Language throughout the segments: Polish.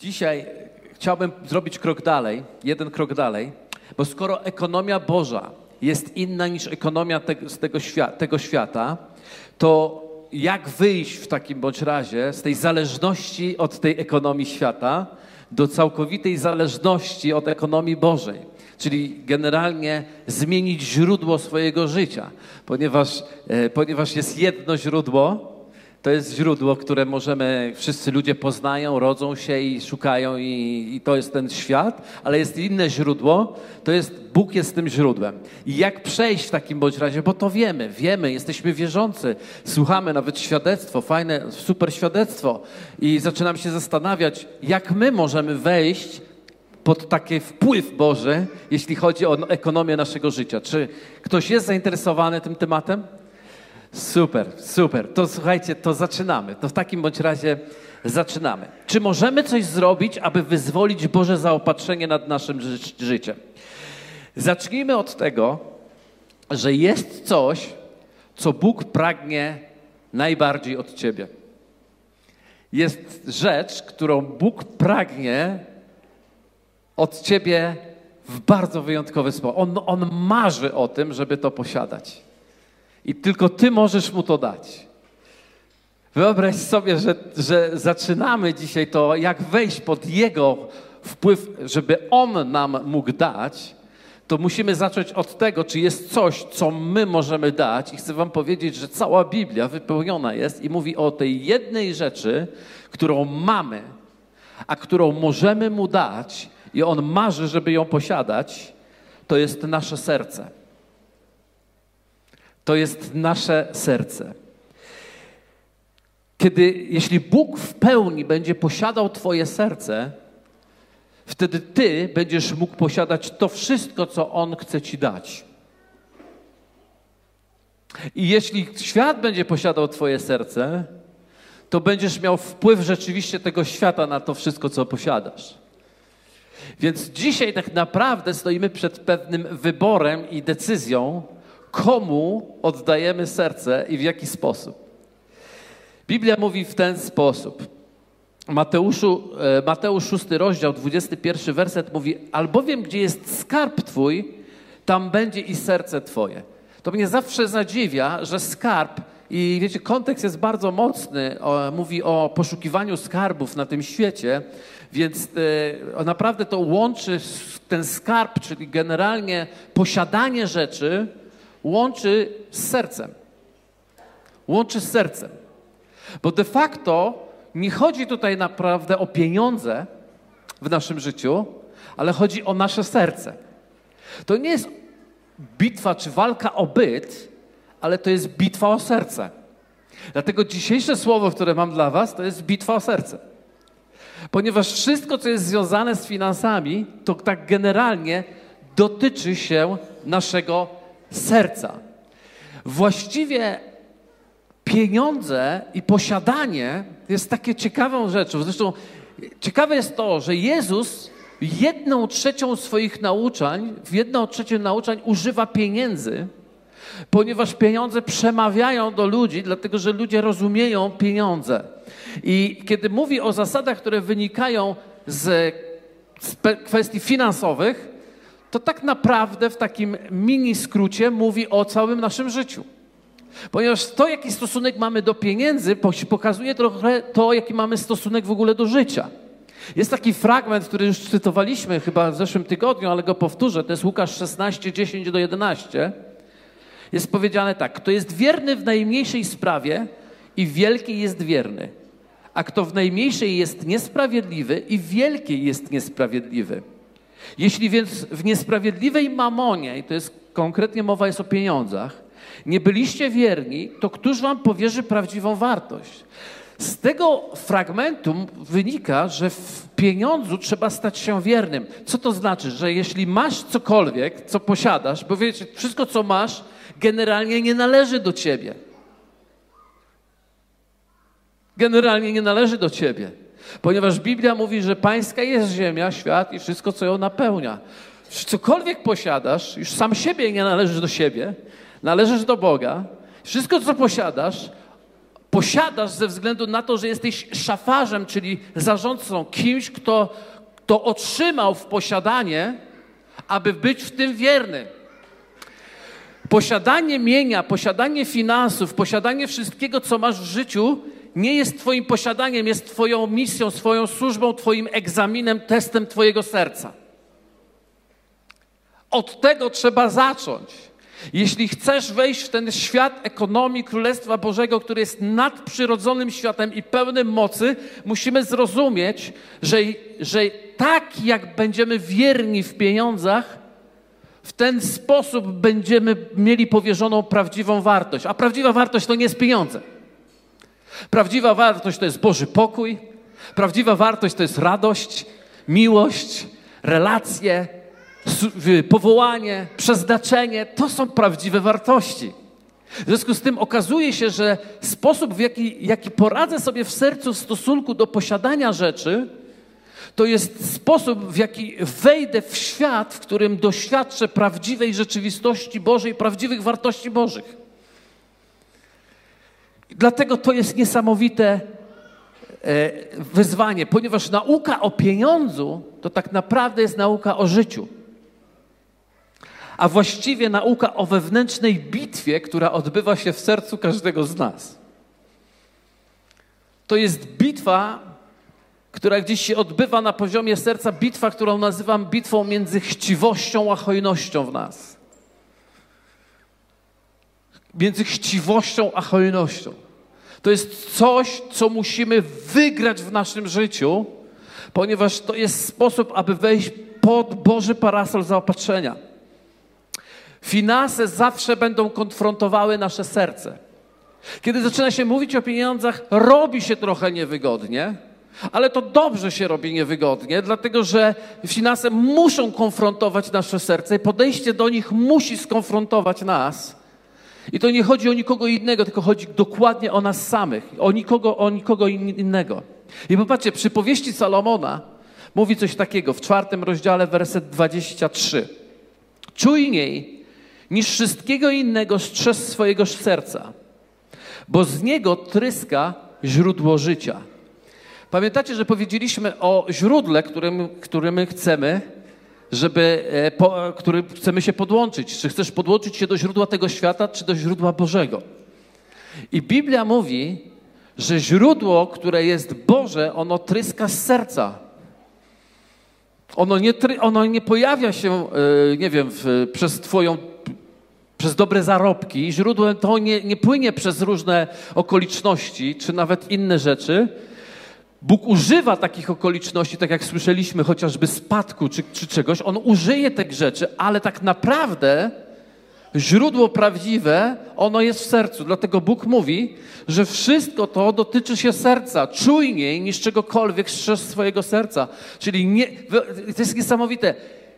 Dzisiaj chciałbym zrobić krok dalej, jeden krok dalej, bo skoro ekonomia Boża jest inna niż ekonomia te, z tego, świa tego świata, to jak wyjść w takim bądź razie z tej zależności od tej ekonomii świata do całkowitej zależności od ekonomii Bożej? Czyli generalnie zmienić źródło swojego życia, ponieważ, e, ponieważ jest jedno źródło, to jest źródło, które możemy, wszyscy ludzie poznają, rodzą się i szukają, i, i, to jest ten świat, ale jest inne źródło, to jest Bóg jest tym źródłem. I jak przejść w takim bądź razie, bo to wiemy, wiemy, jesteśmy wierzący, słuchamy nawet świadectwo, fajne, super świadectwo, i zaczynamy się zastanawiać, jak my możemy wejść pod taki wpływ Boży, jeśli chodzi o ekonomię naszego życia. Czy ktoś jest zainteresowany tym tematem? Super, super. To słuchajcie, to zaczynamy. To w takim bądź razie zaczynamy. Czy możemy coś zrobić, aby wyzwolić Boże zaopatrzenie nad naszym ży życiem? Zacznijmy od tego, że jest coś, co Bóg pragnie najbardziej od ciebie. Jest rzecz, którą Bóg pragnie od ciebie w bardzo wyjątkowy sposób. On, on marzy o tym, żeby to posiadać. I tylko Ty możesz mu to dać. Wyobraź sobie, że, że zaczynamy dzisiaj to, jak wejść pod Jego wpływ, żeby On nam mógł dać, to musimy zacząć od tego, czy jest coś, co my możemy dać. I chcę Wam powiedzieć, że cała Biblia wypełniona jest i mówi o tej jednej rzeczy, którą mamy, a którą możemy Mu dać, i On marzy, żeby ją posiadać, to jest nasze serce to jest nasze serce. Kiedy, jeśli Bóg w pełni będzie posiadał Twoje serce, wtedy Ty będziesz mógł posiadać to wszystko, co On chce Ci dać. I jeśli świat będzie posiadał Twoje serce, to będziesz miał wpływ rzeczywiście tego świata na to wszystko, co posiadasz. Więc dzisiaj tak naprawdę stoimy przed pewnym wyborem i decyzją, komu oddajemy serce i w jaki sposób. Biblia mówi w ten sposób. Mateuszu, e, Mateusz 6 rozdział, 21 werset mówi, albowiem gdzie jest skarb Twój, tam będzie i serce Twoje. To mnie zawsze zadziwia, że skarb, i wiecie, kontekst jest bardzo mocny, o, mówi o poszukiwaniu skarbów na tym świecie, więc e, naprawdę to łączy ten skarb, czyli generalnie posiadanie rzeczy, łączy z sercem. Łączy z sercem. Bo de facto nie chodzi tutaj naprawdę o pieniądze w naszym życiu, ale chodzi o nasze serce. To nie jest bitwa czy walka o byt, ale to jest bitwa o serce. Dlatego dzisiejsze słowo, które mam dla Was, to jest bitwa o serce. Ponieważ wszystko, co jest związane z finansami, to tak generalnie dotyczy się naszego serca. Właściwie pieniądze i posiadanie jest takie ciekawą rzeczą. Zresztą ciekawe jest to, że Jezus jedną trzecią swoich nauczań, w jedną trzecią nauczań używa pieniędzy, ponieważ pieniądze przemawiają do ludzi, dlatego że ludzie rozumieją pieniądze. I kiedy mówi o zasadach, które wynikają z kwestii finansowych, to tak naprawdę w takim mini skrócie mówi o całym naszym życiu. Ponieważ to, jaki stosunek mamy do pieniędzy, pokazuje trochę to, jaki mamy stosunek w ogóle do życia. Jest taki fragment, który już cytowaliśmy chyba w zeszłym tygodniu, ale go powtórzę. To jest Łukasz 16, 10 do 11. Jest powiedziane tak: Kto jest wierny w najmniejszej sprawie i wielkiej jest wierny, a kto w najmniejszej jest niesprawiedliwy i wielkiej jest niesprawiedliwy. Jeśli więc w niesprawiedliwej mamonie, i to jest konkretnie mowa jest o pieniądzach, nie byliście wierni, to któż wam powierzy prawdziwą wartość? Z tego fragmentu wynika, że w pieniądzu trzeba stać się wiernym. Co to znaczy? Że jeśli masz cokolwiek, co posiadasz, bo wiecie, wszystko co masz generalnie nie należy do ciebie. Generalnie nie należy do ciebie. Ponieważ Biblia mówi, że pańska jest ziemia, świat i wszystko, co ją napełnia. Cokolwiek posiadasz, już sam siebie nie należysz do siebie, należysz do Boga. Wszystko, co posiadasz, posiadasz ze względu na to, że jesteś szafarzem, czyli zarządcą, kimś, kto, kto otrzymał w posiadanie, aby być w tym wierny. Posiadanie mienia, posiadanie finansów, posiadanie wszystkiego, co masz w życiu, nie jest Twoim posiadaniem, jest Twoją misją, swoją służbą, Twoim egzaminem, testem Twojego serca. Od tego trzeba zacząć. Jeśli chcesz wejść w ten świat ekonomii Królestwa Bożego, który jest nadprzyrodzonym światem i pełnym mocy, musimy zrozumieć, że, że tak jak będziemy wierni w pieniądzach, w ten sposób będziemy mieli powierzoną prawdziwą wartość. A prawdziwa wartość to nie jest pieniądze. Prawdziwa wartość to jest Boży pokój, prawdziwa wartość to jest radość, miłość, relacje, powołanie, przeznaczenie. To są prawdziwe wartości. W związku z tym okazuje się, że sposób, w jaki, jaki poradzę sobie w sercu w stosunku do posiadania rzeczy, to jest sposób, w jaki wejdę w świat, w którym doświadczę prawdziwej rzeczywistości Bożej, prawdziwych wartości Bożych. Dlatego to jest niesamowite e, wyzwanie, ponieważ nauka o pieniądzu to tak naprawdę jest nauka o życiu. A właściwie nauka o wewnętrznej bitwie, która odbywa się w sercu każdego z nas. To jest bitwa, która gdzieś się odbywa na poziomie serca, bitwa, którą nazywam bitwą między chciwością a hojnością w nas między chciwością a hojnością. To jest coś, co musimy wygrać w naszym życiu, ponieważ to jest sposób, aby wejść pod Boży parasol zaopatrzenia. Finanse zawsze będą konfrontowały nasze serce. Kiedy zaczyna się mówić o pieniądzach, robi się trochę niewygodnie, ale to dobrze się robi niewygodnie, dlatego że finanse muszą konfrontować nasze serce i podejście do nich musi skonfrontować nas. I to nie chodzi o nikogo innego, tylko chodzi dokładnie o nas samych, o nikogo, o nikogo innego. I popatrzcie, przy powieści Salomona mówi coś takiego w czwartym rozdziale, werset 23. Czujniej niż wszystkiego innego strzeż swojego serca, bo z niego tryska źródło życia. Pamiętacie, że powiedzieliśmy o źródle, którym, którym chcemy żeby, e, po, który chcemy się podłączyć. Czy chcesz podłączyć się do źródła tego świata, czy do źródła Bożego? I Biblia mówi, że źródło, które jest Boże, ono tryska z serca. Ono nie, ono nie pojawia się, e, nie wiem, przez Twoją przez dobre zarobki. Źródłem to nie, nie płynie przez różne okoliczności, czy nawet inne rzeczy, Bóg używa takich okoliczności, tak jak słyszeliśmy, chociażby spadku czy, czy czegoś. On użyje tych rzeczy, ale tak naprawdę źródło prawdziwe, ono jest w sercu. Dlatego Bóg mówi, że wszystko to dotyczy się serca, czujniej niż czegokolwiek strzeż swojego serca. Czyli nie, to jest niesamowite.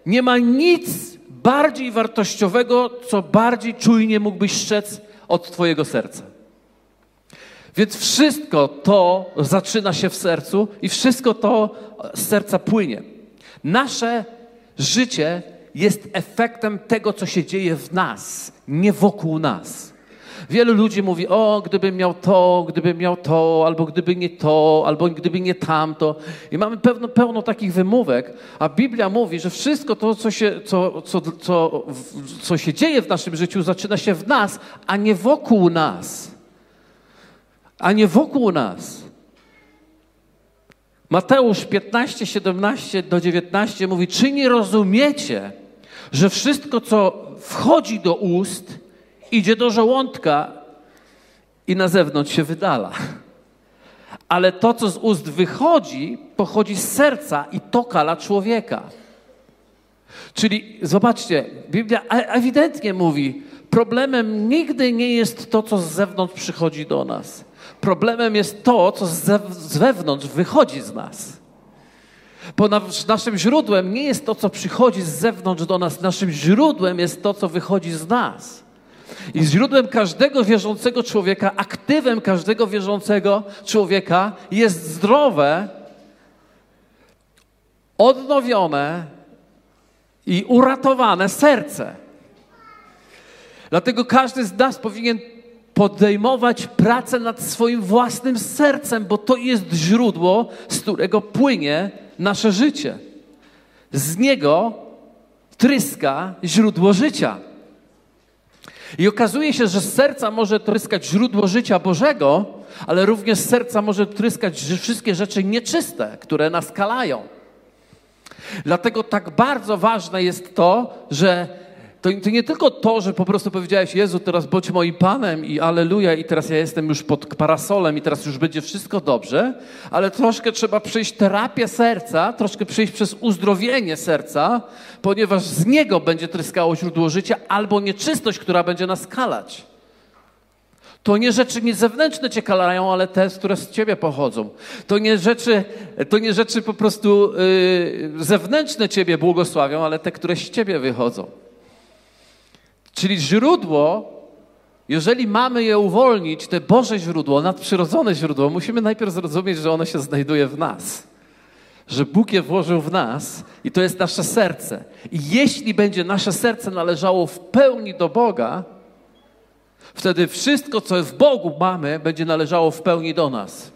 Nie ma nic bardziej wartościowego, co bardziej czujnie mógłbyś strzec od Twojego serca. Więc wszystko to zaczyna się w sercu i wszystko to z serca płynie. Nasze życie jest efektem tego, co się dzieje w nas, nie wokół nas. Wielu ludzi mówi: O, gdybym miał to, gdybym miał to, albo gdyby nie to, albo gdyby nie tamto. I mamy pełno, pełno takich wymówek, a Biblia mówi, że wszystko to, co się, co, co, co, co się dzieje w naszym życiu, zaczyna się w nas, a nie wokół nas a nie wokół nas. Mateusz 15, 17 do 19 mówi: Czy nie rozumiecie, że wszystko, co wchodzi do ust, idzie do żołądka i na zewnątrz się wydala? Ale to, co z ust wychodzi, pochodzi z serca i to kala człowieka. Czyli zobaczcie, Biblia ewidentnie mówi: problemem nigdy nie jest to, co z zewnątrz przychodzi do nas Problemem jest to, co z wewnątrz wychodzi z nas. Bo naszym źródłem nie jest to, co przychodzi z zewnątrz do nas, naszym źródłem jest to, co wychodzi z nas. I źródłem każdego wierzącego człowieka, aktywem każdego wierzącego człowieka jest zdrowe, odnowione i uratowane serce. Dlatego każdy z nas powinien podejmować pracę nad swoim własnym sercem, bo to jest źródło, z którego płynie nasze życie. Z niego tryska źródło życia. I okazuje się, że z serca może tryskać źródło życia Bożego, ale również z serca może tryskać wszystkie rzeczy nieczyste, które nas kalają. Dlatego tak bardzo ważne jest to, że to, to, nie tylko to, że po prostu powiedziałeś, Jezu, teraz bądź moim Panem i aleluja i teraz ja jestem już pod parasolem i teraz już będzie wszystko dobrze, ale troszkę trzeba przejść terapię serca, troszkę przejść przez uzdrowienie serca, ponieważ z niego będzie tryskało źródło życia albo nieczystość, która będzie nas kalać. To nie rzeczy nie zewnętrzne cię kalają, ale te, które z ciebie pochodzą. To nie rzeczy, to nie rzeczy po prostu yy, zewnętrzne ciebie błogosławią, ale te, które z ciebie wychodzą. Czyli źródło, jeżeli mamy je uwolnić, te Boże źródło, nadprzyrodzone źródło, musimy najpierw zrozumieć, że ono się znajduje w nas. Że Bóg je włożył w nas i to jest nasze serce. I jeśli będzie nasze serce należało w pełni do Boga, wtedy wszystko, co w Bogu mamy, będzie należało w pełni do nas.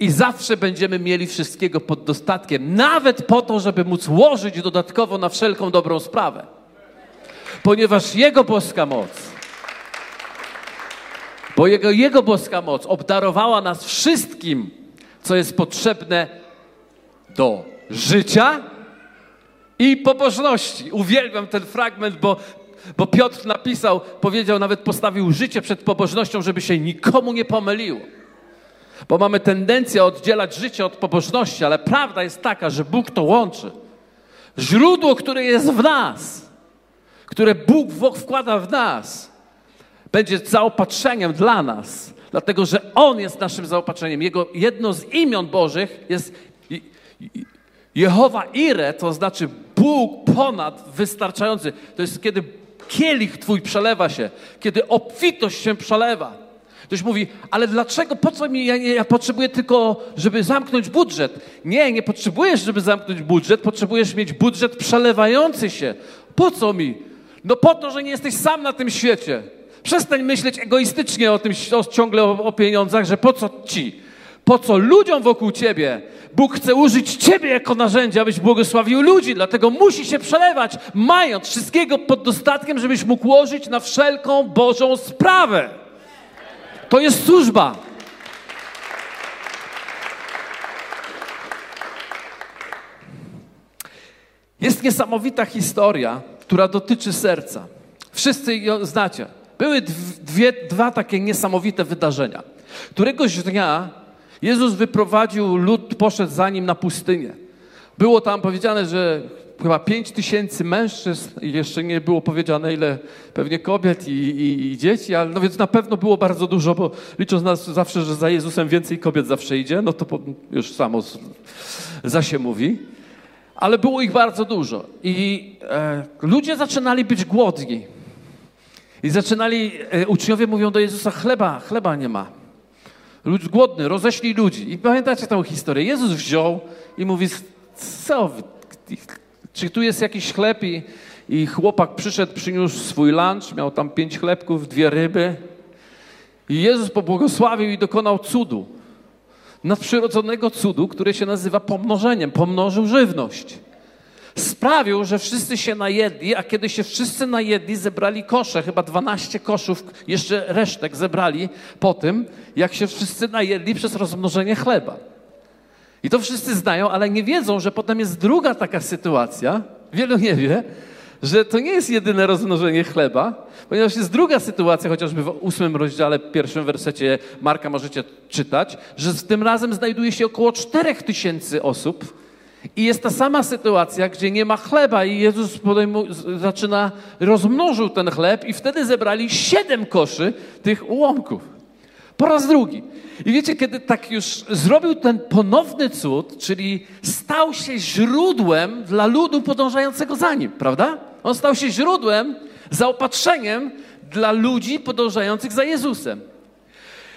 I zawsze będziemy mieli wszystkiego pod dostatkiem, nawet po to, żeby móc łożyć dodatkowo na wszelką dobrą sprawę ponieważ Jego boska moc, bo Jego, Jego boska moc obdarowała nas wszystkim, co jest potrzebne do życia i pobożności. Uwielbiam ten fragment, bo, bo Piotr napisał, powiedział, nawet postawił życie przed pobożnością, żeby się nikomu nie pomyliło. Bo mamy tendencję oddzielać życie od pobożności, ale prawda jest taka, że Bóg to łączy. Źródło, które jest w nas, które Bóg wkłada w nas, będzie zaopatrzeniem dla nas, dlatego że On jest naszym zaopatrzeniem. Jego jedno z imion Bożych jest Jehowa Ire, to znaczy Bóg ponad wystarczający. To jest kiedy kielich Twój przelewa się, kiedy obfitość się przelewa. Ktoś mówi, ale dlaczego, po co mi, ja, ja potrzebuję tylko, żeby zamknąć budżet. Nie, nie potrzebujesz, żeby zamknąć budżet, potrzebujesz mieć budżet przelewający się. Po co mi? No po to, że nie jesteś sam na tym świecie. Przestań myśleć egoistycznie o tym o, ciągle o, o pieniądzach, że po co ci? Po co ludziom wokół ciebie? Bóg chce użyć ciebie jako narzędzia, abyś błogosławił ludzi, dlatego musi się przelewać, mając wszystkiego pod dostatkiem, żebyś mógł łożyć na wszelką Bożą sprawę. To jest służba. Jest niesamowita historia, która dotyczy serca. Wszyscy ją znacie. Były dwie, dwa takie niesamowite wydarzenia. Któregoś dnia Jezus wyprowadził lud, poszedł za nim na pustynię. Było tam powiedziane, że chyba pięć tysięcy mężczyzn jeszcze nie było powiedziane ile pewnie kobiet i, i, i, dzieci, ale no więc na pewno było bardzo dużo, bo licząc nas zawsze, że za Jezusem więcej kobiet zawsze idzie, no to już samo za się mówi ale było ich bardzo dużo. I e, ludzie zaczynali być głodni. I zaczynali, e, uczniowie mówią do Jezusa, chleba, chleba nie ma. Lud głodny, roześlij ludzi. I pamiętacie tę historię? Jezus wziął i mówi, co czy tu jest jakiś chleb? I, I chłopak przyszedł, przyniósł swój lunch, miał tam pięć chlebków, dwie ryby. I Jezus pobłogosławił i dokonał cudu nadprzyrodzonego cudu, który się nazywa pomnożeniem. Pomnożył żywność. Sprawił, że wszyscy się najedli, a kiedy się wszyscy najedli, zebrali kosze, chyba 12 koszów, jeszcze resztek zebrali po tym, jak się wszyscy najedli przez rozmnożenie chleba. I to wszyscy znają, ale nie wiedzą, że potem jest druga taka sytuacja, wielu nie wie, że to nie jest jedyne rozmnożenie chleba, ponieważ jest druga sytuacja, chociażby w ósmym rozdziale, pierwszym wersecie Marka możecie czytać, że z tym razem znajduje się około czterech tysięcy osób i jest ta sama sytuacja, gdzie nie ma chleba i Jezus podejmu- zaczyna, rozmnożył ten chleb i wtedy zebrali siedem koszy tych ułomków. Po raz drugi. I wiecie, kiedy tak już zrobił ten ponowny cud, czyli stał się źródłem dla ludu podążającego za nim, prawda? On stał się źródłem, zaopatrzeniem dla ludzi podążających za Jezusem.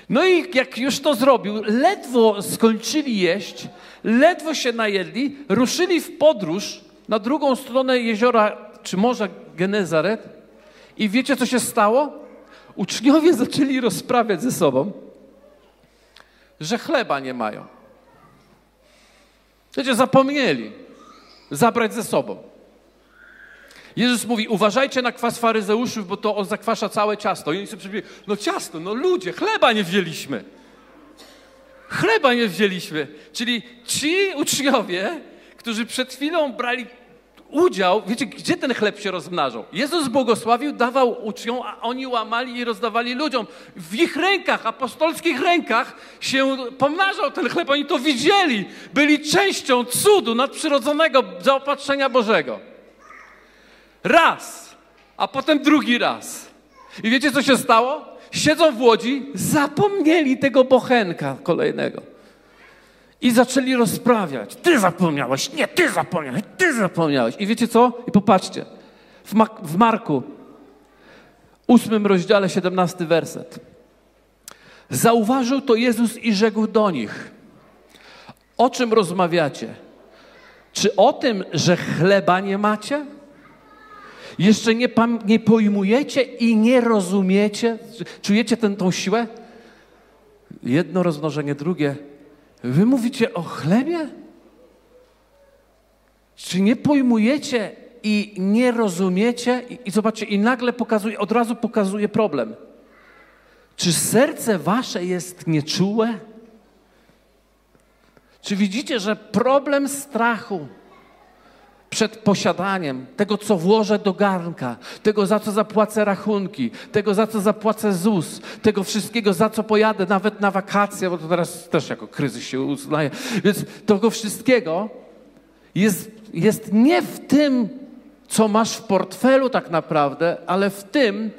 No i jak już to zrobił, ledwo skończyli jeść, ledwo się najedli, ruszyli w podróż na drugą stronę jeziora czy morza Genezaret. I wiecie, co się stało? Uczniowie zaczęli rozprawiać ze sobą, że chleba nie mają. Wiecie, zapomnieli zabrać ze sobą. Jezus mówi, uważajcie na kwas faryzeuszów, bo to on zakwasza całe ciasto. I oni sobie przypomnieli, no ciasto, no ludzie, chleba nie wzięliśmy. Chleba nie wzięliśmy. Czyli ci uczniowie, którzy przed chwilą brali udział, wiecie, gdzie ten chleb się rozmnażał? Jezus błogosławił, dawał uczniom, a oni łamali i rozdawali ludziom. W ich rękach, apostolskich rękach się pomnażał ten chleb. Oni to widzieli. Byli częścią cudu nadprzyrodzonego zaopatrzenia Bożego. Raz, a potem drugi raz. I wiecie, co się stało? Siedzą w łodzi, zapomnieli tego bochenka kolejnego. I zaczęli rozprawiać. Ty zapomniałeś, nie, ty zapomniałeś, ty zapomniałeś. I wiecie co? I popatrzcie. W, Ma w Marku, ósmym rozdziale, siedemnasty werset. Zauważył to Jezus i rzekł do nich. O czym rozmawiacie? Czy o tym, że chleba nie macie? Jeszcze nie, nie pojmujecie i nie rozumiecie? Czujecie tę tą siłę? Jedno rozmnożenie, drugie. Wy mówicie o chlebie? Czy nie pojmujecie i nie rozumiecie? I, i zobaczcie, i nagle pokazuje, od razu pokazuje problem. Czy serce wasze jest nieczułe? Czy widzicie, że problem strachu przed posiadaniem tego, co włożę do garnka, tego, za co zapłacę rachunki, tego, za co zapłacę ZUS, tego wszystkiego, za co pojadę nawet na wakacje, bo to teraz też jako kryzys się uznaje. Więc tego wszystkiego jest, jest nie w tym, co masz w portfelu tak naprawdę, ale w tym,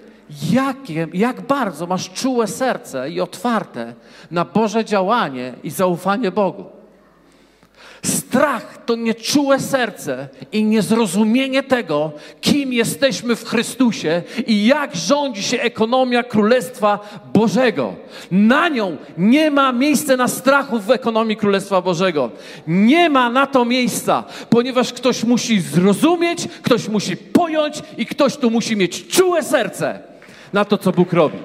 jakie, jak bardzo masz czułe serce i otwarte na Boże działanie i zaufanie Bogu. Strach to nieczułe serce i niezrozumienie tego, kim jesteśmy w Chrystusie i jak rządzi się ekonomia Królestwa Bożego. Na nią nie ma miejsca na strachu w ekonomii Królestwa Bożego. Nie ma na to miejsca, ponieważ ktoś musi zrozumieć, ktoś musi pojąć i ktoś tu musi mieć czułe serce na to, co Bóg robi.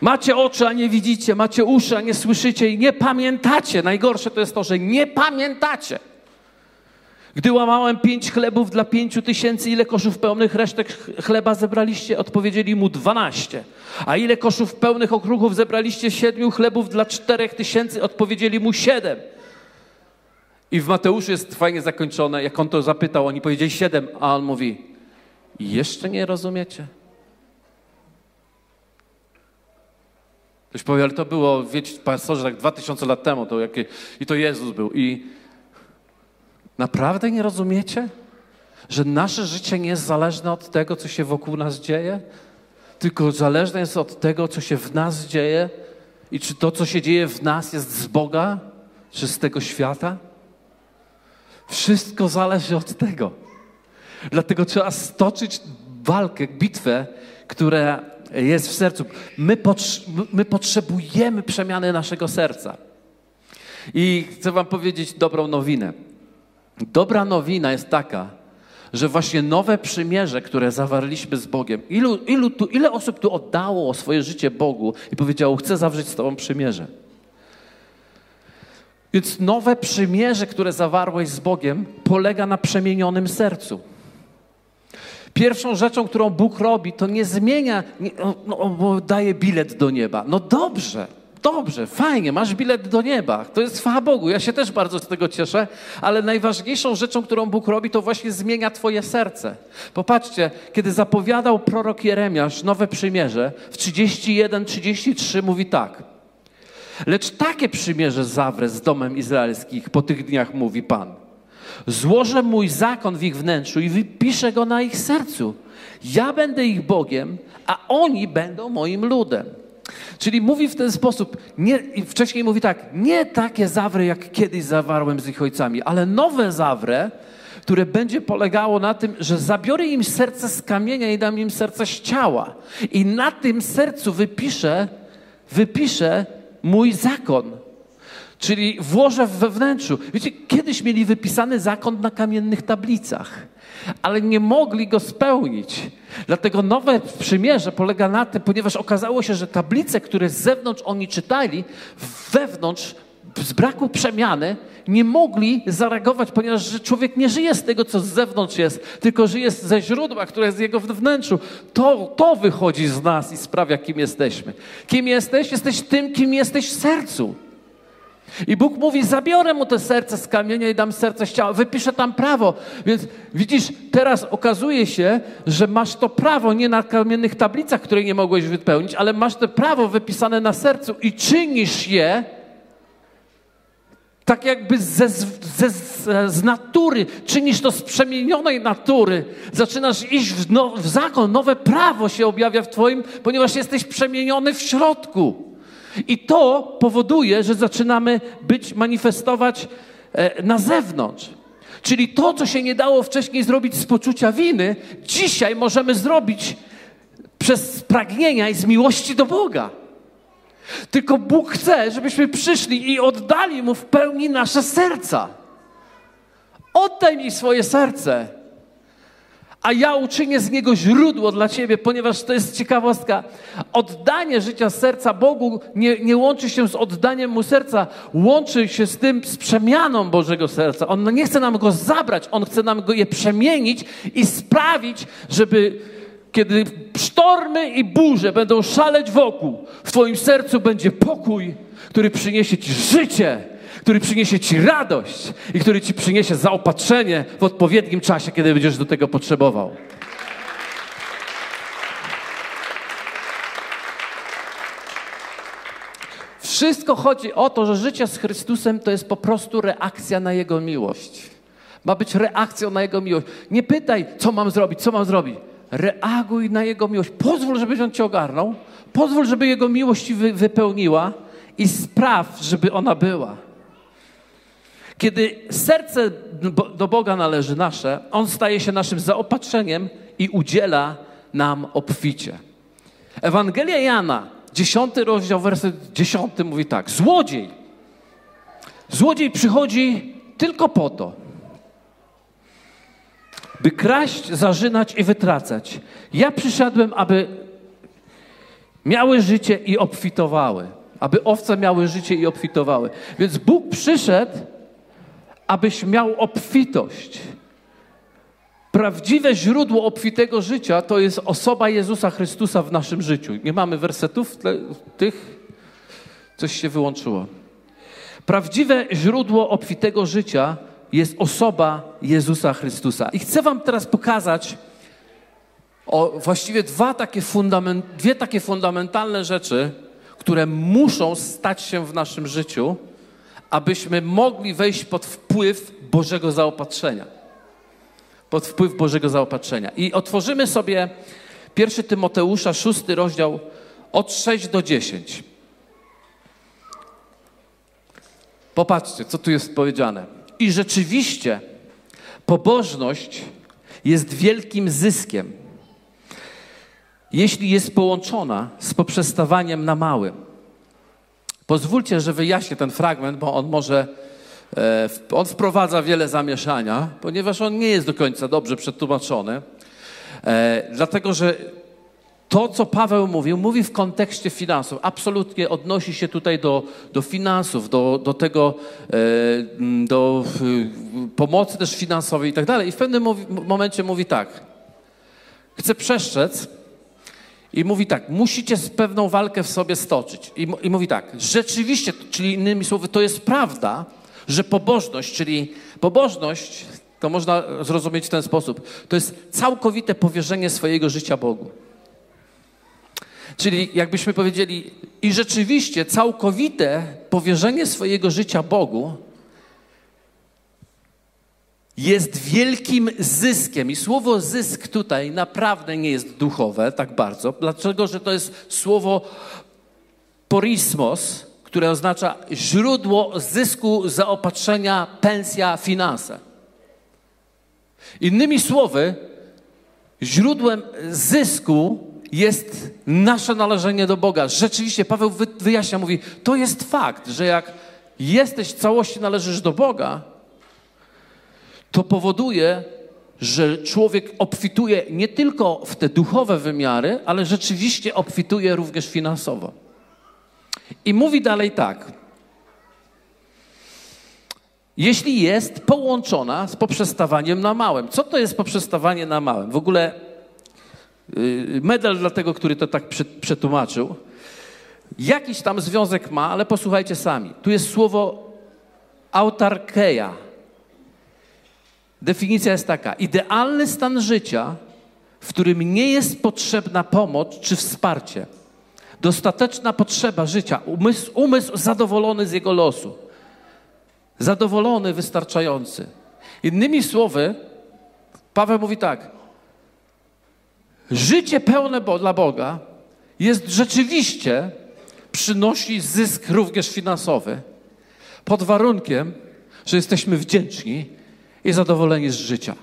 Macie oczy, a nie widzicie, macie uszy, a nie słyszycie i nie pamiętacie. Najgorsze to jest to, że nie pamiętacie. Gdy łamałem pięć chlebów dla pięciu tysięcy, ile koszów pełnych resztek chleba zebraliście? Odpowiedzieli mu dwanaście. A ile koszów pełnych okruchów zebraliście? Siedmiu chlebów dla czterech tysięcy? Odpowiedzieli mu siedem. I w Mateuszu jest fajnie zakończone, jak on to zapytał, oni powiedzieli siedem, a on mówi, jeszcze nie rozumiecie? Ktoś powie, ale to było, wiecie, pastorze, tak dwa tysiące lat temu, to jakie, i to Jezus był. I naprawdę nie rozumiecie, że nasze życie nie jest zależne od tego, co się wokół nas dzieje, tylko zależne jest od tego, co się w nas dzieje i czy to, co się dzieje w nas jest z Boga, czy z tego świata? Wszystko zależy od tego. Dlatego trzeba stoczyć walkę, bitwę, która jest w sercu. My, my potrzebujemy przemiany naszego serca. I chcę Wam powiedzieć dobrą nowinę. Dobra nowina jest taka, że właśnie nowe przymierze, które zawarliśmy z Bogiem, ilu, ilu tu, ile osób tu oddało swoje życie Bogu i powiedziało, chcę zawrzeć z Tobą przymierze. Więc nowe przymierze, które zawarłeś z Bogiem, polega na przemienionym sercu. Pierwszą rzeczą, którą Bóg robi, to nie zmienia, nie, no, daje bilet do nieba. No dobrze, dobrze, fajnie, masz bilet do nieba. To jest chwała Bogu, ja się też bardzo z tego cieszę, ale najważniejszą rzeczą, którą Bóg robi, to właśnie zmienia Twoje serce. Popatrzcie, kiedy zapowiadał prorok Jeremiasz nowe przymierze, w 31-33 mówi tak. Lecz takie przymierze zawrę z domem izraelskich po tych dniach, mówi Pan Złożę mój zakon w ich wnętrzu i wypiszę go na ich sercu. Ja będę ich Bogiem, a oni będą moim ludem. Czyli mówi w ten sposób, nie, wcześniej mówi tak, nie takie zawry, jak kiedyś zawarłem z ich ojcami, ale nowe zawre, które będzie polegało na tym, że zabiorę im serce z kamienia i dam im serce z ciała. I na tym sercu wypiszę, wypiszę mój zakon. Czyli włożę we wnętrzu. Wiecie, kiedyś mieli wypisany zakon na kamiennych tablicach, ale nie mogli go spełnić. Dlatego nowe przymierze polega na tym, ponieważ okazało się, że tablice, które z zewnątrz oni czytali, wewnątrz z braku przemiany nie mogli zareagować, ponieważ człowiek nie żyje z tego, co z zewnątrz jest, tylko żyje ze źródła, które jest jego wnętrzu. To, to wychodzi z nas i sprawia, kim jesteśmy. Kim jesteś? Jesteś tym, kim jesteś w sercu. I Bóg mówi: Zabiorę mu to serce z kamienia i dam serce z ciała. Wypiszę tam prawo. Więc widzisz, teraz okazuje się, że masz to prawo nie na kamiennych tablicach, które nie mogłeś wypełnić, ale masz to prawo wypisane na sercu i czynisz je tak jakby ze, ze, z natury, czynisz to z przemienionej natury. Zaczynasz iść w, no, w zakon, nowe prawo się objawia w Twoim, ponieważ jesteś przemieniony w środku. I to powoduje, że zaczynamy być, manifestować e, na zewnątrz. Czyli to, co się nie dało wcześniej zrobić z poczucia winy, dzisiaj możemy zrobić przez pragnienia i z miłości do Boga. Tylko Bóg chce, żebyśmy przyszli i oddali Mu w pełni nasze serca. Oddaj mi swoje serce, a ja uczynię z niego źródło dla ciebie, ponieważ to jest ciekawostka. Oddanie życia serca Bogu nie, nie łączy się z oddaniem mu serca, łączy się z tym, z przemianą Bożego serca. On nie chce nam go zabrać, on chce nam go je przemienić i sprawić, żeby kiedy sztormy i burze będą szaleć wokół, w Twoim sercu będzie pokój, który przyniesie Ci życie, który przyniesie Ci radość i który Ci przyniesie zaopatrzenie w odpowiednim czasie, kiedy będziesz do tego potrzebował. Wszystko chodzi o to, że życie z Chrystusem to jest po prostu reakcja na Jego miłość. Ma być reakcją na Jego miłość. Nie pytaj, co mam zrobić, co mam zrobić reaguj na Jego miłość. Pozwól, żeby On Cię ogarnął. Pozwól, żeby Jego miłość Ci wypełniła i spraw, żeby ona była. Kiedy serce do Boga należy nasze, On staje się naszym zaopatrzeniem i udziela nam obficie. Ewangelia Jana, dziesiąty rozdział, werset dziesiąty mówi tak. Złodziej. Złodziej przychodzi tylko po to, by kraść, zarzynać i wytracać. Ja przyszedłem, aby miały życie i obfitowały. Aby owce miały życie i obfitowały. Więc Bóg przyszedł, abyś miał obfitość. Prawdziwe źródło obfitego życia to jest osoba Jezusa Chrystusa w naszym życiu. Nie mamy wersetów tych, coś się wyłączyło. Prawdziwe źródło obfitego życia jest osoba Jezusa Chrystusa. I chcę Wam teraz pokazać o właściwie dwa takie dwie takie fundamentalne rzeczy, które muszą stać się w naszym życiu, abyśmy mogli wejść pod wpływ Bożego zaopatrzenia. Pod wpływ Bożego zaopatrzenia. I otworzymy sobie 1 Tymoteusza, szósty rozdział od 6 do 10. Popatrzcie, co tu jest powiedziane. I rzeczywiście pobożność jest wielkim zyskiem, jeśli jest połączona z poprzestawaniem na małym. Pozwólcie, że wyjaśnię ten fragment, bo on może, e, on wprowadza wiele zamieszania, ponieważ on nie jest do końca dobrze przetłumaczony. E, dlatego, że to, co Paweł mówił, mówi w kontekście finansów. Absolutnie odnosi się tutaj do, do finansów, do, do tego, e, do pomocy też finansowej i tak dalej. I w pewnym momencie mówi tak. Chce przeszczec i mówi tak, musicie pewną walkę w sobie stoczyć. I, I mówi tak, rzeczywiście, czyli innymi słowy, to jest prawda, że pobożność, czyli pobożność, to można zrozumieć w ten sposób, to jest całkowite powierzenie swojego życia Bogu. Czyli jakbyśmy powiedzieli, i rzeczywiście całkowite powierzenie swojego życia Bogu jest wielkim zyskiem. I słowo zysk tutaj naprawdę nie jest duchowe tak bardzo, dlatego że to jest słowo porismos, które oznacza źródło zysku, zaopatrzenia, pensja, finanse. Innymi słowy, źródłem zysku jest nasze należenie do Boga. Rzeczywiście, Paweł wyjaśnia, mówi, to jest fakt, że jak jesteś w całości, należysz do Boga, to powoduje, że człowiek obfituje nie tylko w te duchowe wymiary, ale rzeczywiście obfituje również finansowo. I mówi dalej tak. Jeśli jest połączona z poprzestawaniem na małym. Co to jest poprzestawanie na małym? W ogóle yy, medal dla tego, który to tak przetłumaczył. Jakiś tam związek ma, ale posłuchajcie sami. Tu jest słowo autarkeia Definicja jest taka: idealny stan życia, w którym nie jest potrzebna pomoc czy wsparcie. Dostateczna potrzeba życia, umysł, umysł zadowolony z jego losu. Zadowolony, wystarczający. Innymi słowy, Paweł mówi tak: Życie pełne dla Boga jest rzeczywiście, przynosi zysk również finansowy, pod warunkiem, że jesteśmy wdzięczni i zadowoleni z życia.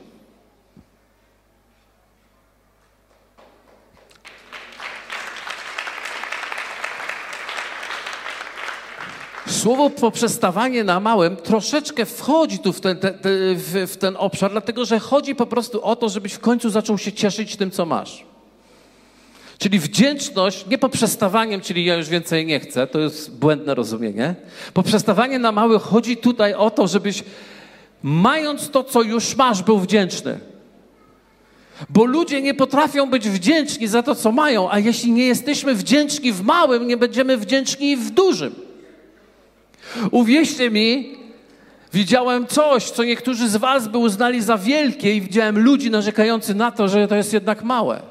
Słowo poprzestawanie na małym troszeczkę wchodzi tu w ten, te, te, w, w ten obszar, dlatego że chodzi po prostu o to, żebyś w końcu zaczął się cieszyć tym, co masz. Czyli wdzięczność nie poprzestawaniem, czyli ja już więcej nie chcę, to jest błędne rozumienie. Poprzestawanie na mały chodzi tutaj o to, żebyś mając to, co już masz, był wdzięczny. Bo ludzie nie potrafią być wdzięczni za to, co mają, a jeśli nie jesteśmy wdzięczni w małym, nie będziemy wdzięczni w dużym. Uwierzcie mi, widziałem coś, co niektórzy z Was by uznali za wielkie, i widziałem ludzi narzekających na to, że to jest jednak małe.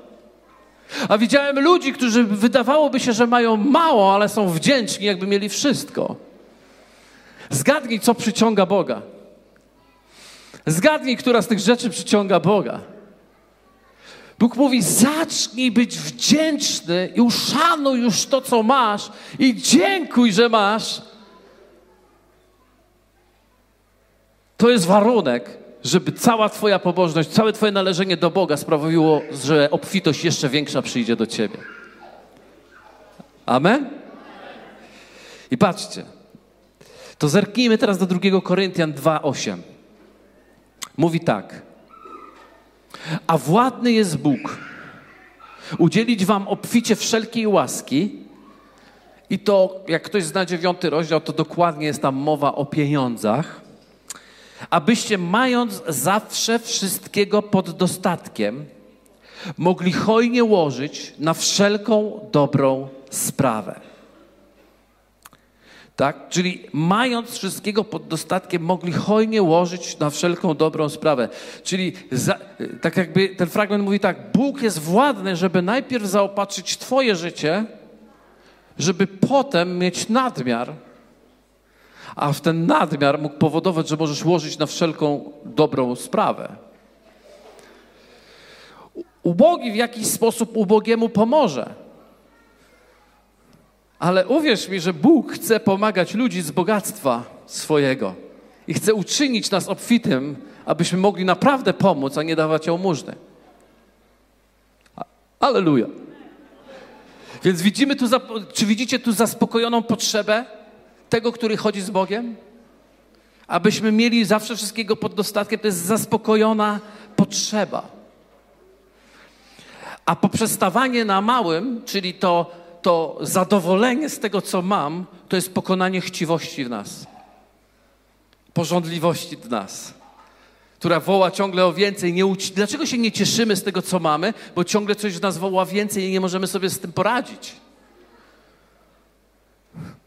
A widziałem ludzi, którzy wydawałoby się, że mają mało, ale są wdzięczni, jakby mieli wszystko. Zgadnij, co przyciąga Boga. Zgadnij, która z tych rzeczy przyciąga Boga. Bóg mówi: zacznij być wdzięczny i uszanuj już to, co masz, i dziękuj, że masz. To jest warunek, żeby cała Twoja pobożność, całe Twoje należenie do Boga sprawiło, że obfitość jeszcze większa przyjdzie do Ciebie. Amen? I patrzcie, to zerknijmy teraz do 2 Koryntian 2:8. Mówi tak. A władny jest Bóg, udzielić wam obficie wszelkiej łaski. I to, jak ktoś zna dziewiąty rozdział, to dokładnie jest tam mowa o pieniądzach. Abyście, mając zawsze wszystkiego pod dostatkiem, mogli hojnie łożyć na wszelką dobrą sprawę. Tak? Czyli mając wszystkiego pod dostatkiem, mogli hojnie łożyć na wszelką dobrą sprawę. Czyli za, tak jakby ten fragment mówi tak, Bóg jest władny, żeby najpierw zaopatrzyć Twoje życie, żeby potem mieć nadmiar, a w ten nadmiar mógł powodować, że możesz łożyć na wszelką dobrą sprawę. Ubogi w jakiś sposób ubogiemu pomoże. Ale uwierz mi, że Bóg chce pomagać ludzi z bogactwa swojego i chce uczynić nas obfitym, abyśmy mogli naprawdę pomóc, a nie dawać jałmużny. Aleluja. Więc widzimy tu, czy widzicie tu zaspokojoną potrzebę tego, który chodzi z Bogiem? Abyśmy mieli zawsze wszystkiego pod dostatkiem, to jest zaspokojona potrzeba. A poprzestawanie na małym, czyli to to zadowolenie z tego, co mam, to jest pokonanie chciwości w nas, porządliwości w nas, która woła ciągle o więcej. Nie uci- Dlaczego się nie cieszymy z tego, co mamy? Bo ciągle coś w nas woła więcej i nie możemy sobie z tym poradzić.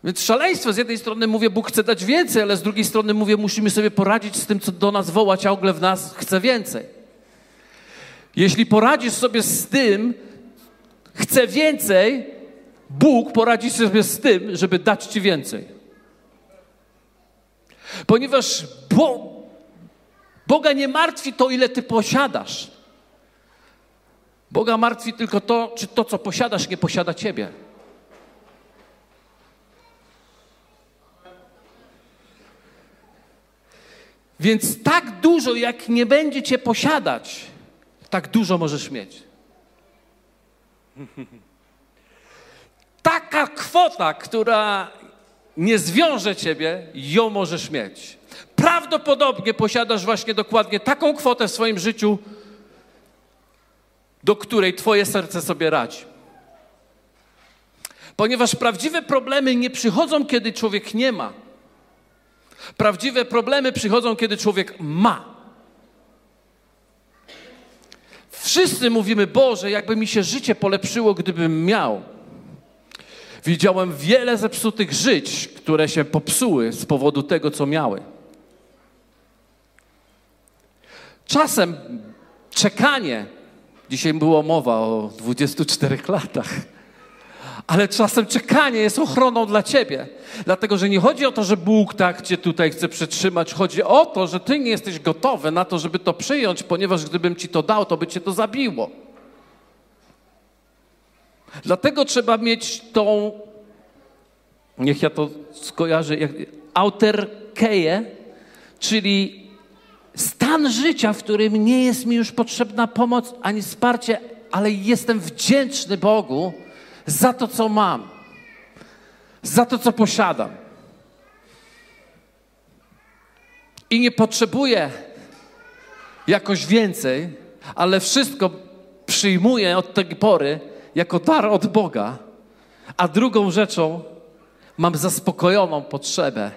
Więc szaleństwo. Z jednej strony mówię, Bóg chce dać więcej, ale z drugiej strony mówię, musimy sobie poradzić z tym, co do nas woła ciągle w nas, chce więcej. Jeśli poradzisz sobie z tym, chce więcej, Bóg poradzi sobie z tym, żeby dać ci więcej. Ponieważ Bo Boga nie martwi to, ile ty posiadasz. Boga martwi tylko to, czy to, co posiadasz, nie posiada ciebie. Więc tak dużo, jak nie będzie cię posiadać, tak dużo możesz mieć. Taka kwota, która nie zwiąże ciebie, ją możesz mieć. Prawdopodobnie posiadasz właśnie dokładnie taką kwotę w swoim życiu, do której twoje serce sobie radzi. Ponieważ prawdziwe problemy nie przychodzą, kiedy człowiek nie ma. Prawdziwe problemy przychodzą, kiedy człowiek ma. Wszyscy mówimy, Boże, jakby mi się życie polepszyło, gdybym miał. Widziałem wiele zepsutych żyć, które się popsuły z powodu tego, co miały. Czasem czekanie, dzisiaj była mowa o 24 latach, ale czasem czekanie jest ochroną dla ciebie. Dlatego, że nie chodzi o to, że Bóg tak cię tutaj chce przetrzymać. Chodzi o to, że ty nie jesteś gotowy na to, żeby to przyjąć, ponieważ gdybym ci to dał, to by cię to zabiło. Dlatego trzeba mieć tą, niech ja to skojarzę, jak, auterkeję, czyli stan życia, w którym nie jest mi już potrzebna pomoc ani wsparcie, ale jestem wdzięczny Bogu, za to, co mam, za to, co posiadam. I nie potrzebuję jakoś więcej, ale wszystko przyjmuję od tej pory jako dar od Boga. A drugą rzeczą mam zaspokojoną potrzebę.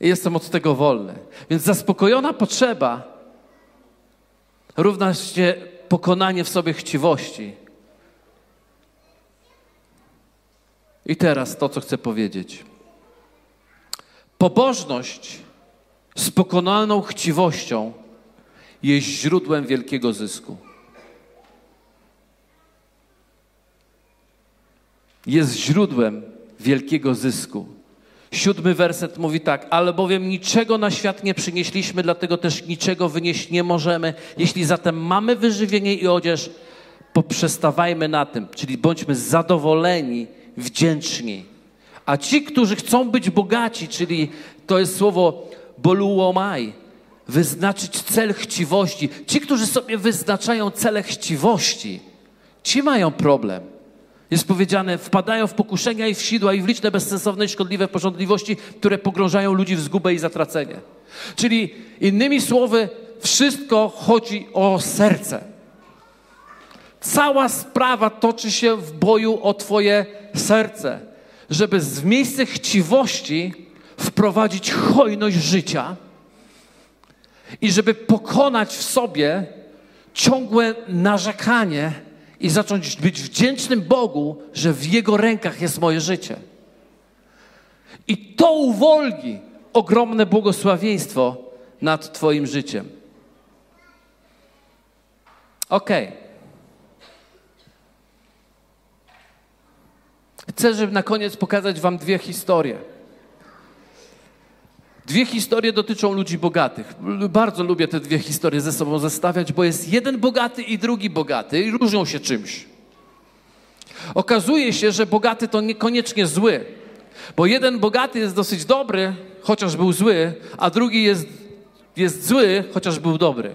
I jestem od tego wolny. Więc zaspokojona potrzeba równa się pokonanie w sobie chciwości. I teraz to, co chcę powiedzieć. Pobożność z pokonaną chciwością jest źródłem wielkiego zysku. Jest źródłem wielkiego zysku. Siódmy werset mówi tak, albowiem niczego na świat nie przynieśliśmy, dlatego też niczego wynieść nie możemy. Jeśli zatem mamy wyżywienie i odzież, poprzestawajmy na tym, czyli bądźmy zadowoleni wdzięczni. A ci, którzy chcą być bogaci, czyli to jest słowo boluomai, wyznaczyć cel chciwości. Ci, którzy sobie wyznaczają cele chciwości, ci mają problem. Jest powiedziane, wpadają w pokuszenia i w sidła i w liczne bezsensowne i szkodliwe porządliwości, które pogrążają ludzi w zgubę i zatracenie. Czyli innymi słowy, wszystko chodzi o serce. Cała sprawa toczy się w boju o Twoje serce, żeby w miejsce chciwości wprowadzić hojność życia i żeby pokonać w sobie ciągłe narzekanie i zacząć być wdzięcznym Bogu, że w Jego rękach jest moje życie. I to uwolni ogromne błogosławieństwo nad Twoim życiem. Okay. Chcę, żeby na koniec pokazać Wam dwie historie. Dwie historie dotyczą ludzi bogatych. Bardzo lubię te dwie historie ze sobą zestawiać, bo jest jeden bogaty i drugi bogaty i różnią się czymś. Okazuje się, że bogaty to niekoniecznie zły, bo jeden bogaty jest dosyć dobry, chociaż był zły, a drugi jest, jest zły, chociaż był dobry.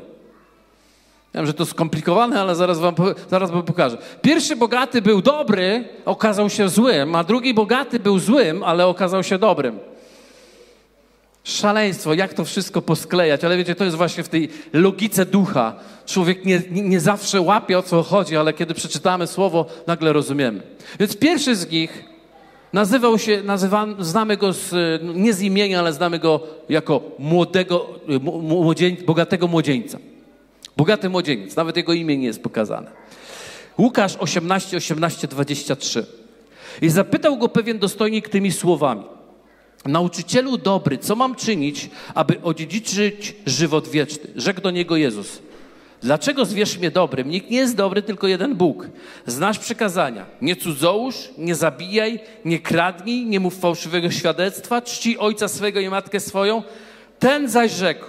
Wiem, że to skomplikowane, ale zaraz wam, zaraz wam pokażę. Pierwszy bogaty był dobry, okazał się złym, a drugi bogaty był złym, ale okazał się dobrym. Szaleństwo, jak to wszystko posklejać, ale wiecie, to jest właśnie w tej logice ducha. Człowiek nie, nie, zawsze łapie o co chodzi, ale kiedy przeczytamy słowo, nagle rozumiemy. Więc pierwszy z nich nazywał się, znamy go z, nie z imienia, ale znamy go jako młodego, młodzień, bogatego młodzieńca. Bogaty młodzieniec, nawet jego imię nie jest pokazane. Łukasz 18, 18, 23. I zapytał go pewien dostojnik tymi słowami. Nauczycielu dobry, co mam czynić, aby odziedziczyć żywot wieczny? Rzekł do niego Jezus. Dlaczego zwierz mnie dobrym? Nikt nie jest dobry, tylko jeden Bóg. Znasz przykazania. Nie cudzołóż, nie zabijaj, nie kradnij, nie mów fałszywego świadectwa, czci ojca swego i matkę swoją. Ten zaś rzekł,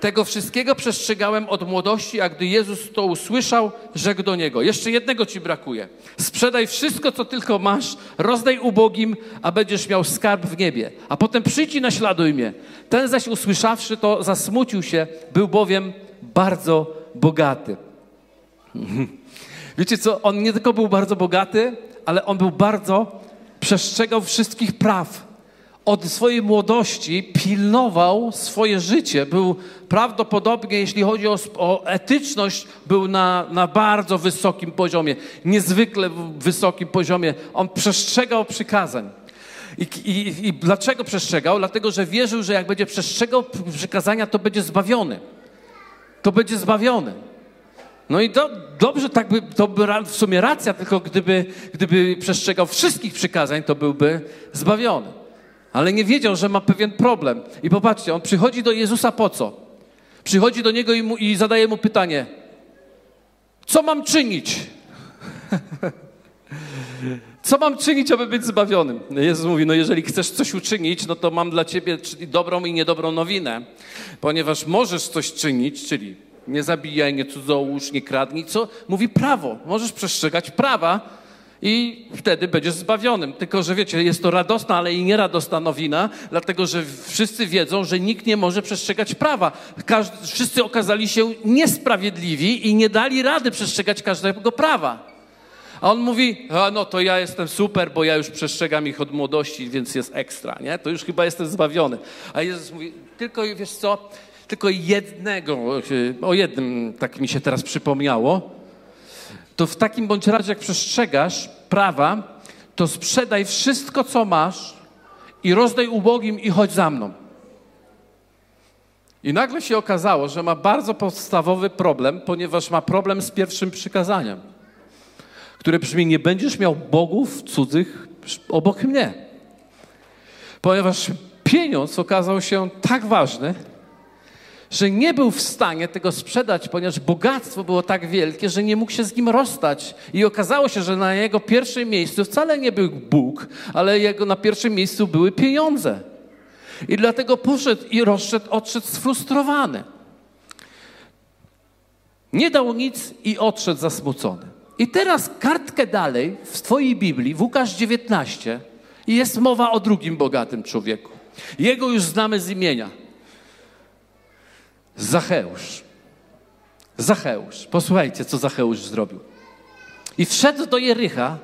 tego wszystkiego przestrzegałem od młodości, a gdy Jezus to usłyszał, rzekł do niego: Jeszcze jednego ci brakuje. Sprzedaj wszystko, co tylko masz, rozdaj ubogim, a będziesz miał skarb w niebie. A potem przyjdź i naśladuj mnie. Ten zaś usłyszawszy to, zasmucił się, był bowiem bardzo bogaty. Wiecie co? On nie tylko był bardzo bogaty, ale on był bardzo przestrzegał wszystkich praw. Od swojej młodości pilnował swoje życie. Był prawdopodobnie, jeśli chodzi o, o etyczność, był na, na bardzo wysokim poziomie, niezwykle wysokim poziomie. On przestrzegał przykazań. I, i, I, dlaczego przestrzegał? Dlatego, że wierzył, że jak będzie przestrzegał przykazania, to będzie zbawiony. To będzie zbawiony. No i do, dobrze, tak by, to by w sumie racja, tylko gdyby, gdyby przestrzegał wszystkich przykazań, to byłby zbawiony. Ale nie wiedział, że ma pewien problem. I popatrzcie, on przychodzi do Jezusa po co? Przychodzi do niego i, mu, i zadaje mu pytanie: Co mam czynić? Co mam czynić, aby być zbawionym? Jezus mówi, no jeżeli chcesz coś uczynić, no to mam dla ciebie dobrą i niedobrą nowinę, ponieważ możesz coś czynić, czyli nie zabijaj, nie cudzołóż, nie kradnij, co? Mówi prawo. Możesz przestrzegać prawa i wtedy będziesz zbawionym. Tylko, że wiecie, jest to radosna, ale i nieradosna nowina, dlatego, że wszyscy wiedzą, że nikt nie może przestrzegać prawa. Każdy, wszyscy okazali się niesprawiedliwi i nie dali rady przestrzegać każdego prawa. A on mówi, a no to ja jestem super, bo ja już przestrzegam ich od młodości, więc jest ekstra, nie? To już chyba jestem zbawiony. A Jezus mówi, tylko wiesz co, tylko jednego, o jednym tak mi się teraz przypomniało, to w takim bądź razie, jak przestrzegasz prawa, to sprzedaj wszystko, co masz i rozdaj ubogim i chodź za mną. I nagle się okazało, że ma bardzo podstawowy problem, ponieważ ma problem z pierwszym przykazaniem które brzmi: Nie będziesz miał bogów cudzych obok mnie. Ponieważ pieniądz okazał się tak ważny, że nie był w stanie tego sprzedać, ponieważ bogactwo było tak wielkie, że nie mógł się z nim rozstać. I okazało się, że na jego pierwszym miejscu wcale nie był Bóg, ale jego na pierwszym miejscu były pieniądze. I dlatego poszedł i rozszedł, odszedł sfrustrowany. Nie dał nic i odszedł zasmucony. I teraz kartkę dalej w Twojej Biblii, w Łukasz 19, jest mowa o drugim bogatym człowieku. Jego już znamy z imienia. Zacheusz. Zacheusz. Posłuchajcie, co Zacheusz zrobił. I wszedł do Jericha,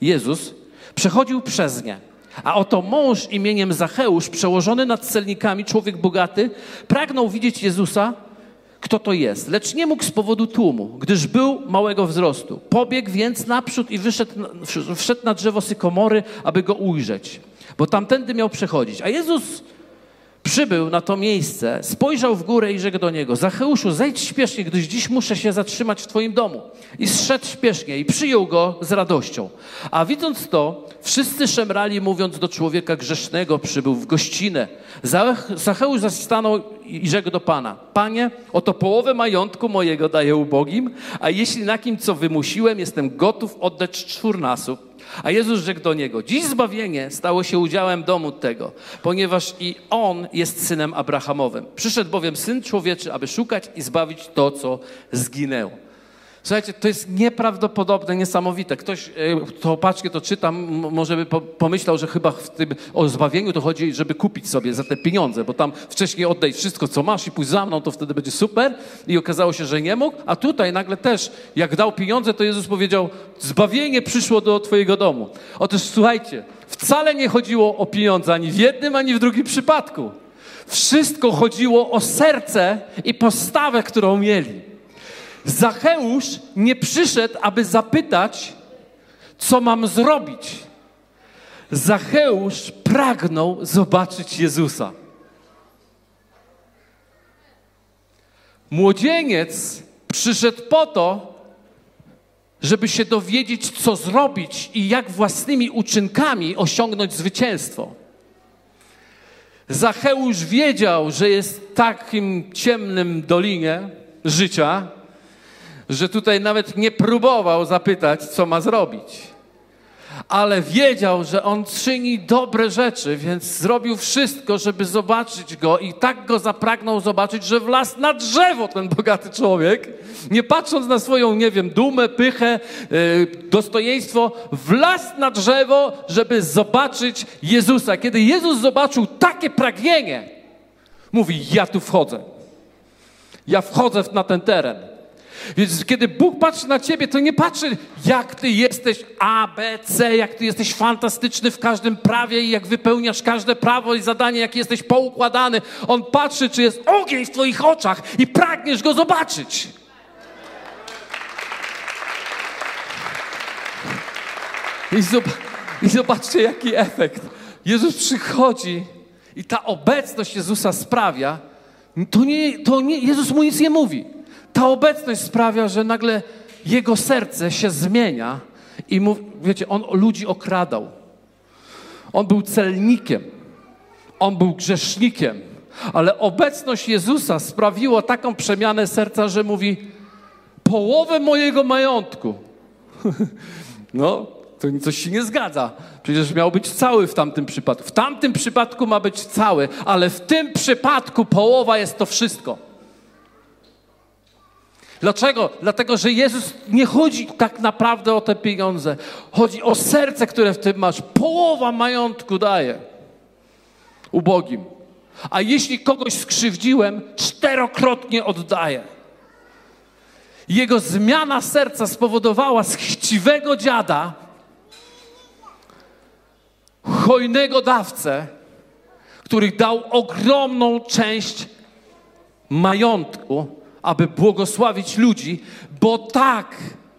Jezus, przechodził przez nie. A oto mąż imieniem Zacheusz, przełożony nad celnikami, człowiek bogaty, pragnął widzieć Jezusa, kto to jest, lecz nie mógł z powodu tłumu, gdyż był małego wzrostu. Pobiegł więc naprzód i wyszedł, wszedł na drzewo sykomory, aby go ujrzeć, bo tamtędy miał przechodzić. A Jezus przybył na to miejsce, spojrzał w górę i rzekł do niego: Zacheuszu, zejdź śpiesznie, gdyż dziś muszę się zatrzymać w twoim domu. I zszedł śpiesznie i przyjął go z radością. A widząc to, wszyscy szemrali, mówiąc do człowieka grzesznego, przybył w gościnę. Zacheusz zaś i rzekł do Pana: Panie, oto połowę majątku mojego daję ubogim, a jeśli na kim co wymusiłem, jestem gotów oddać czwórnasób. A Jezus rzekł do niego: Dziś zbawienie stało się udziałem domu tego, ponieważ i on jest synem Abrahamowym. Przyszedł bowiem syn człowieczy, aby szukać i zbawić to, co zginęło. Słuchajcie, to jest nieprawdopodobne, niesamowite. Ktoś, kto e, paczkę to czyta, może by pomyślał, że chyba w tym, o zbawieniu to chodzi, żeby kupić sobie za te pieniądze, bo tam wcześniej oddaj wszystko, co masz i pójść za mną, to wtedy będzie super. I okazało się, że nie mógł. A tutaj nagle też, jak dał pieniądze, to Jezus powiedział, zbawienie przyszło do twojego domu. Otóż słuchajcie, wcale nie chodziło o pieniądze ani w jednym, ani w drugim przypadku. Wszystko chodziło o serce i postawę, którą mieli. Zacheusz nie przyszedł, aby zapytać, co mam zrobić. Zacheusz pragnął zobaczyć Jezusa. Młodzieniec przyszedł po to, żeby się dowiedzieć, co zrobić i jak własnymi uczynkami osiągnąć zwycięstwo. Zacheusz wiedział, że jest w takim ciemnym dolinie życia, że tutaj nawet nie próbował zapytać, co ma zrobić. Ale wiedział, że on czyni dobre rzeczy, więc zrobił wszystko, żeby zobaczyć go i tak go zapragnął zobaczyć, że wlazł na drzewo ten bogaty człowiek, nie patrząc na swoją, nie wiem, dumę, pychę, yy, dostojeństwo, wlazł na drzewo, żeby zobaczyć Jezusa. Kiedy Jezus zobaczył takie pragnienie, mówi: Ja tu wchodzę. Ja wchodzę na ten teren. Więc kiedy Bóg patrzy na ciebie, to nie patrzy, jak ty jesteś A, B, C, jak ty jesteś fantastyczny w każdym prawie i jak wypełniasz każde prawo i zadanie, jak jesteś poukładany. On patrzy, czy jest ogień w twoich oczach i pragniesz go zobaczyć. I, I zobaczcie, jaki efekt. Jezus przychodzi i ta obecność Jezusa sprawia, to nie, to nie, Jezus mu nic nie mówi. Ta obecność sprawia, że nagle jego serce się zmienia i mów, wiecie, on ludzi okradał. On był celnikiem. On był grzesznikiem. Ale obecność Jezusa sprawiła taką przemianę serca, że mówi: Połowę mojego majątku. no, to coś się nie zgadza. Przecież miał być cały w tamtym przypadku. W tamtym przypadku ma być cały, ale w tym przypadku połowa jest to wszystko. Dlaczego? Dlatego, że Jezus nie chodzi tak naprawdę o te pieniądze. Chodzi o serce, które w tym masz. Połowa majątku daje ubogim. A jeśli kogoś skrzywdziłem, czterokrotnie oddaję. Jego zmiana serca spowodowała z chciwego dziada hojnego dawcę, który dał ogromną część majątku, aby błogosławić ludzi, bo tak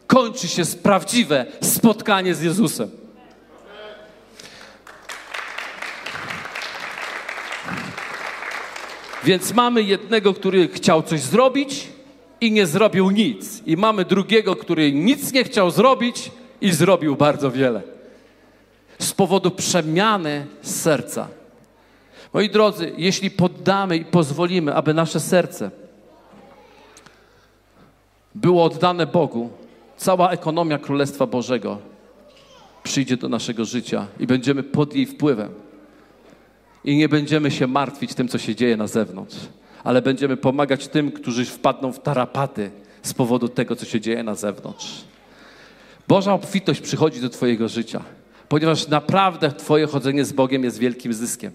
kończy się prawdziwe spotkanie z Jezusem. Więc mamy jednego, który chciał coś zrobić i nie zrobił nic. I mamy drugiego, który nic nie chciał zrobić i zrobił bardzo wiele z powodu przemiany serca. Moi drodzy, jeśli poddamy i pozwolimy, aby nasze serce było oddane Bogu, cała ekonomia Królestwa Bożego przyjdzie do naszego życia i będziemy pod jej wpływem. I nie będziemy się martwić tym, co się dzieje na zewnątrz, ale będziemy pomagać tym, którzy wpadną w tarapaty z powodu tego, co się dzieje na zewnątrz. Boża obfitość przychodzi do Twojego życia ponieważ naprawdę Twoje chodzenie z Bogiem jest wielkim zyskiem.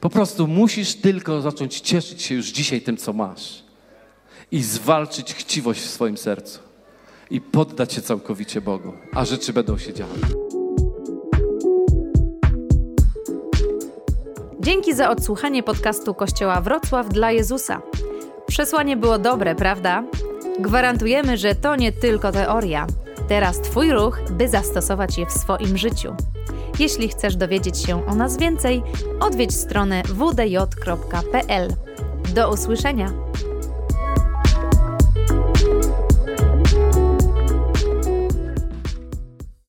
Po prostu musisz tylko zacząć cieszyć się już dzisiaj tym, co masz i zwalczyć chciwość w swoim sercu i poddać się całkowicie Bogu, a rzeczy będą się działy. Dzięki za odsłuchanie podcastu Kościoła Wrocław dla Jezusa. Przesłanie było dobre, prawda? Gwarantujemy, że to nie tylko teoria Teraz Twój ruch, by zastosować je w swoim życiu. Jeśli chcesz dowiedzieć się o nas więcej, odwiedź stronę wdj.pl. Do usłyszenia!